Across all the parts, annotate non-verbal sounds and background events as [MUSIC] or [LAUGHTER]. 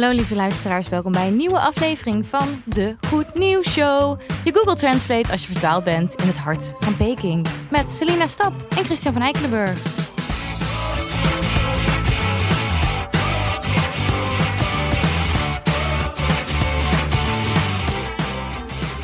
Hallo lieve luisteraars, welkom bij een nieuwe aflevering van de Goed Nieuws Show. Je Google Translate als je verdwaald bent in het hart van Peking. Met Selina Stap en Christian van Eikelenburg.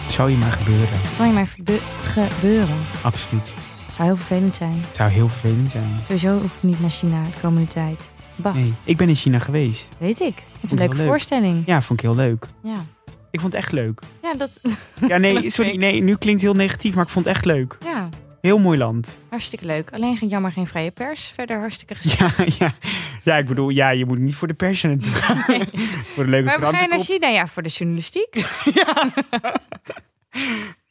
Zou je maar gebeuren. Zal je maar gebe- gebeuren? Absoluut. Zou heel vervelend zijn. Zou heel vervelend zijn. Sowieso hoef ik niet naar China de komende tijd. Bah, Nee, ik ben in China geweest. weet ik. Het is een leuke leuk. voorstelling. Ja, vond ik heel leuk. Ja. Ik vond het echt leuk. Ja, dat... [LAUGHS] Ja, nee, sorry. Nee, nu klinkt het heel negatief, maar ik vond het echt leuk. ja, Heel mooi land. hartstikke leuk. Alleen geen jammer geen vrije pers. Verder hartstikke gezellig. Ja, [LAUGHS] ja. ja, ik bedoel, ja, je moet niet voor de pers naartoe. [LAUGHS] Nee. voor de leuke Maar we gaan naar. China? Ja, voor de journalistiek.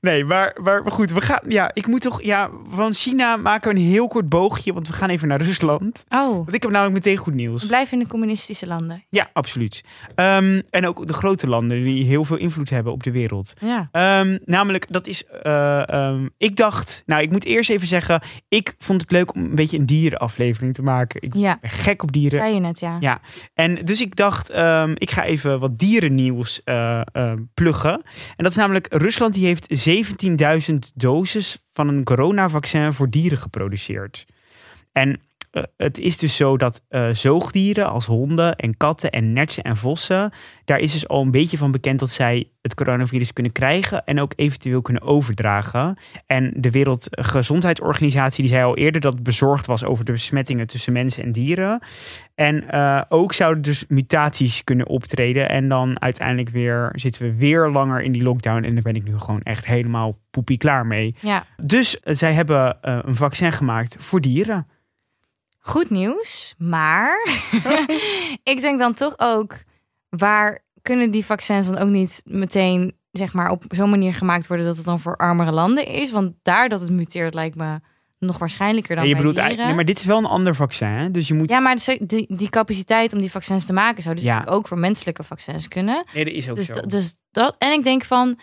Nee, maar, maar goed, we gaan, ja, ik moet toch, ja, van China maken we een heel kort boogje, want we gaan even naar Rusland. Oh, Want ik heb namelijk meteen goed nieuws. we blijven in de communistische landen. Ja, absoluut. Ehm, en ook de grote landen die heel veel invloed hebben op de wereld. Ja. Ehm, namelijk, dat is. eh, ehm, ik dacht. Nou, ik moet eerst even zeggen. Ik vond het leuk om een beetje een dierenaflevering te maken. Ik Ja, ben gek op dieren. zei je net, ja. Ja. En dus ik dacht, ik ga even wat dierennieuws eh, ehm, pluggen. En dat is namelijk, Rusland die heeft 17.000 doses van een coronavaccin voor dieren geproduceerd. En eh, het is dus zo dat eh, zoogdieren als honden en katten en nertsen en vossen, daar is dus al een beetje van bekend dat zij het coronavirus kunnen krijgen en ook eventueel kunnen overdragen. En de Wereldgezondheidsorganisatie die zei al eerder dat het bezorgd was over de besmettingen tussen mensen en dieren. En eh, ook zouden dus mutaties kunnen optreden. En dan uiteindelijk weer zitten we weer langer in die lockdown. En daar ben ik nu gewoon echt helemaal poepie klaar mee. Ja, Dus zij hebben een vaccin gemaakt voor dieren. Goed nieuws. Maar [LAUGHS] ik denk dan toch ook, waar kunnen die vaccins dan ook niet meteen, zeg maar, op zo'n manier gemaakt worden dat het dan voor armere landen is? Want daar dat het muteert lijkt me nog waarschijnlijker dan Ja, je bij bedoelt dieren. eigenlijk, nee, maar dit is wel een ander vaccin. Hè? Dus je moet. Ja, maar die, die capaciteit om die vaccins te maken zou dus Ja. ook voor menselijke vaccins kunnen. Nee, dat is ook Dus, zo. dus dat. En ik denk van,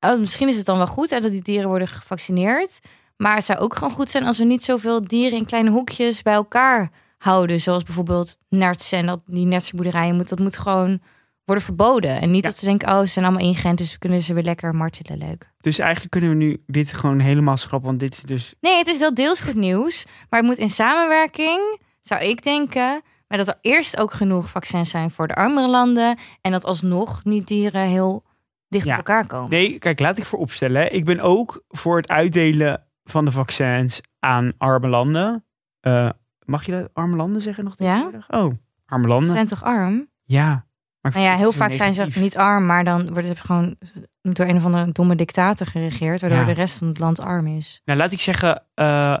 oh, misschien is het dan wel goed hè, dat die dieren worden gevaccineerd. Maar het zou ook gewoon goed zijn als we niet zoveel dieren in kleine hoekjes bij elkaar houden. Zoals bijvoorbeeld nertsen en dat die nertsenboerderijen moet, dat moet gewoon worden verboden. En niet Ja. dat ze denken, oh, ze zijn allemaal ingeënt, dus we kunnen ze weer lekker martelen leuk. Dus eigenlijk kunnen we nu dit gewoon helemaal schrappen. Want dit is dus. Nee, het is wel deels goed nieuws. Maar het moet in samenwerking, zou ik denken. Maar dat er eerst ook genoeg vaccins zijn voor de armere landen. En dat alsnog niet dieren heel dicht Ja. op elkaar komen. Nee, kijk, laat ik voor opstellen. Ik ben ook voor het uitdelen van de vaccins aan arme landen. Eh, mag je dat arme landen zeggen nog? Ja. Oh, arme Ze landen. zijn toch arm? Ja. Maar ik Nou ja, heel vaak zijn ze niet arm, maar dan wordt het gewoon door een of andere domme dictator geregeerd, waardoor Ja. de rest van het land arm is. Nou, laat ik zeggen, eh,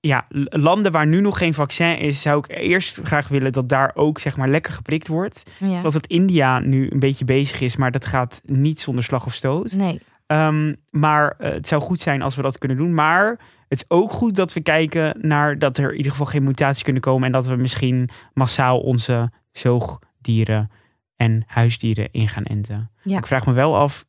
ja, landen waar nu nog geen vaccin is, zou ik eerst graag willen dat daar ook zeg maar lekker geprikt wordt. Ik Ja. geloof dat India nu een beetje bezig is, maar dat gaat niet zonder slag of stoot. Nee. Ehm, maar eh, het zou goed zijn als we dat kunnen doen. Maar het is ook goed dat we kijken naar dat er in ieder geval geen mutaties kunnen komen. En dat we misschien massaal onze zoogdieren en huisdieren in gaan enten. Ja. Ik vraag me wel af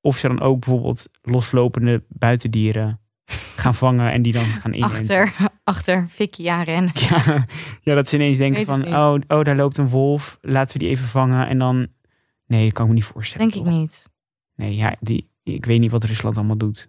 of ze dan ook bijvoorbeeld loslopende buitendieren [LAUGHS] gaan vangen en die dan gaan inenten. Achter, achter Vicky aanrennen. Ja, [LAUGHS] ja, dat ze ineens denken van, oh, oh, daar loopt een wolf. Laten we die even vangen. En dan, nee, dat kan ik me niet voorstellen. Denk ik niet. Nee, ja, die, ik weet niet wat Rusland allemaal doet.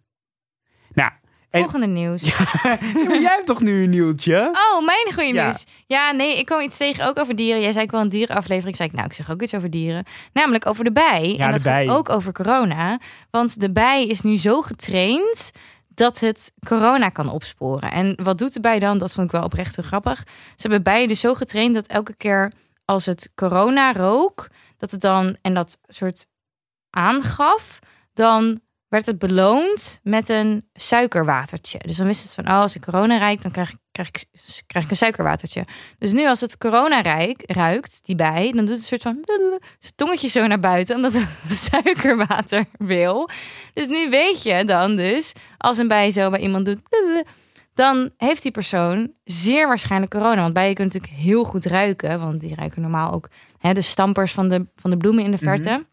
Nou, En- Volgende nieuws. [LAUGHS] Ja, maar jij hebt toch nu een nieuwtje? Oh, mijn goede Ja. nieuws. Ja, nee, ik kwam iets tegen ook over dieren. Jij zei ik wel een dierenaflevering. Zei ik, nou, ik zeg ook iets over dieren. Namelijk over de bij. Ja, en de dat gaat ook over corona. Want de bij is nu zo getraind dat het corona kan opsporen. En wat doet de bij dan? Dat vond ik wel oprecht heel grappig. Ze hebben bijen dus zo getraind dat elke keer als het corona rook, dat het dan en dat soort aangaf, dan werd het beloond met een suikerwatertje. Dus dan wist het van, oh, als ik corona ruik, dan krijg ik, krijg ik, krijg ik een suikerwatertje. Dus nu als het corona ruik, ruikt, die bij, dan doet het een soort van [LAUGHS] zijn tongetje zo naar buiten, omdat het [LAUGHS] suikerwater wil. Dus nu weet je dan dus, als een bij zo bij iemand doet, [LAUGHS] dan heeft die persoon zeer waarschijnlijk corona. Want bijen kunnen natuurlijk heel goed ruiken, want die ruiken normaal ook hè, de stampers van de, van de bloemen in de verte.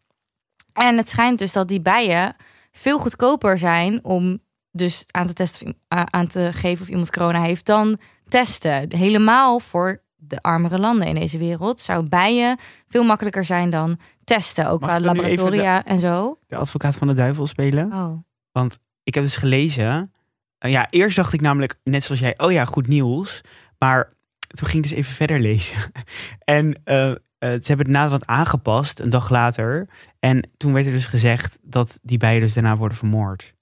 En het schijnt dus dat die bijen veel goedkoper zijn om dus aan te testen aan te geven of iemand corona heeft dan testen. Helemaal voor de armere landen in deze wereld, zou bijen veel makkelijker zijn dan testen. Ook qua laboratoria en zo. De advocaat van de duivel spelen. Oh. Ik heb dus gelezen. eh, ja, eerst dacht ik namelijk, net zoals jij, oh ja, goed nieuws. Maar toen ging ik dus even verder lezen. [LAUGHS] en eh, eh, ze hebben het naderhand aangepast, een dag later. En toen werd er dus gezegd dat die bijen dus daarna worden vermoord.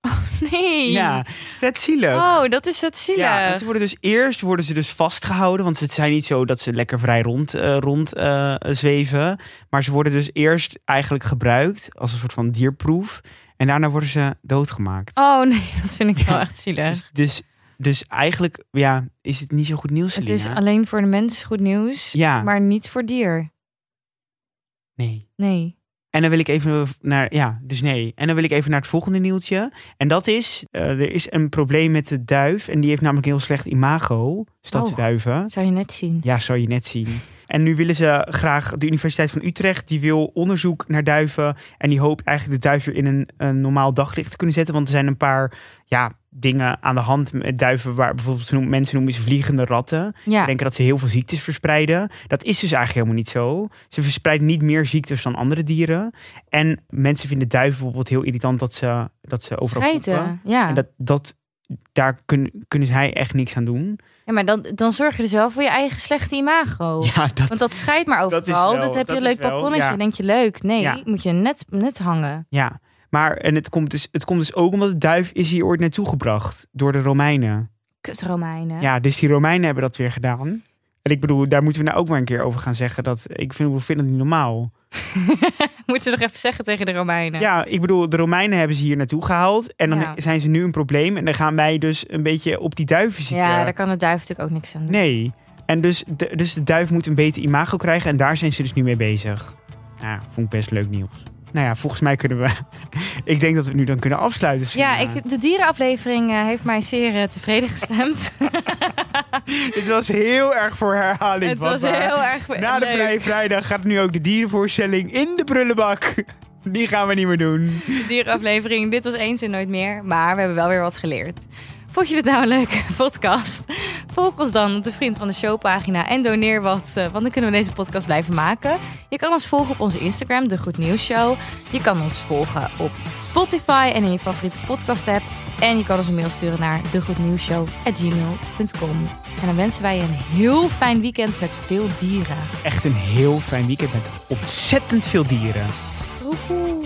[LAUGHS] Nee. Ja, vet zielig. Oh, dat is het zielig. Ja, ze worden dus eerst worden ze dus vastgehouden, want het zijn niet zo dat ze lekker vrij rond, eh, rond eh, zweven, maar ze worden dus eerst eigenlijk gebruikt als een soort van dierproef en daarna worden ze doodgemaakt. Oh nee, [LAUGHS] dat vind ik wel Ja. echt zielig. Dus, dus, dus eigenlijk, ja, is het niet zo goed nieuws. het is alleen voor de mens goed nieuws, Ja. maar niet voor dier. nee. Nee. En dan wil ik even naar, ja, dus nee. En dan wil ik even naar het volgende nieuwtje. En dat is, eh, er is een probleem met de duif. En die heeft namelijk een heel slecht imago, stadse Oh. zou je net zien. Ja, zou je net zien. En nu willen ze graag, de Universiteit van Utrecht, die wil onderzoek naar duiven. En die hoopt eigenlijk de duif weer in een, een normaal daglicht te kunnen zetten. Want er zijn een paar ja, dingen aan de hand met duiven, waar bijvoorbeeld noemen- mensen noemen ze vliegende ratten. Ja. denken dat ze heel veel ziektes verspreiden. Dat is dus eigenlijk helemaal niet zo. Ze verspreiden niet meer ziektes dan andere dieren. En mensen vinden duiven bijvoorbeeld heel irritant dat ze, dat ze overal poepen. Ja. En dat, dat, daar kunnen, kunnen zij echt niks aan doen. ja, maar dan, dan zorg je dus wel voor je eigen slechte imago. [LAUGHS] Ja, dat, Want dat scheidt maar Dat overal. wel- Dat heb dat je een leuk balkonnetje. ja. Denk je leuk? Nee, Ja. moet je net, net hangen. ja. Maar en het, komt dus, het komt dus ook omdat de duif is hier ooit naartoe gebracht door de Romeinen. Kut Romeinen. Ja, dus die Romeinen hebben dat weer gedaan. En ik bedoel, daar moeten we nou ook maar een keer over gaan zeggen. Dat, ik vind, we vinden het niet normaal. [LAUGHS] Moeten we nog even zeggen tegen de Romeinen. Ja, ik bedoel, de Romeinen hebben ze hier naartoe gehaald. En dan Ja. zijn ze nu een probleem. En dan gaan wij dus een beetje op die duiven zitten. Ja, daar kan de duif natuurlijk ook niks aan doen. Nee. En dus de, dus de duif moet een beter imago krijgen. En daar zijn ze dus nu mee bezig. Ja, vond ik best leuk nieuws. Nou ja, volgens mij kunnen we... [LAUGHS] ik denk dat we het nu dan kunnen afsluiten. Ja, ik, de dierenaflevering eh, heeft mij zeer eh, tevreden gestemd. [LAUGHS] Dit was heel erg voor herhaling. het was heel erg Na de leuk. Vrije Vrijdag gaat nu ook de dierenvoorstelling in de prullenbak. Die gaan we niet meer doen. De dierenaflevering. Dit was eens en nooit meer. Maar we hebben wel weer wat geleerd. Vond je dit nou een leuke [LAUGHS] podcast? Volg ons dan op de Vriend van de Show pagina en doneer wat, eh, want dan kunnen we deze podcast blijven maken. Je kan ons volgen op onze Instagram, De Goed Nieuws Show. Je kan ons volgen op Spotify en in je favoriete podcast app. En je kan ons een mail sturen naar degoednieuwsshow.gmail.com. En dan wensen wij je een heel fijn weekend met veel dieren. Echt een heel fijn weekend met ontzettend veel dieren. Woehoe.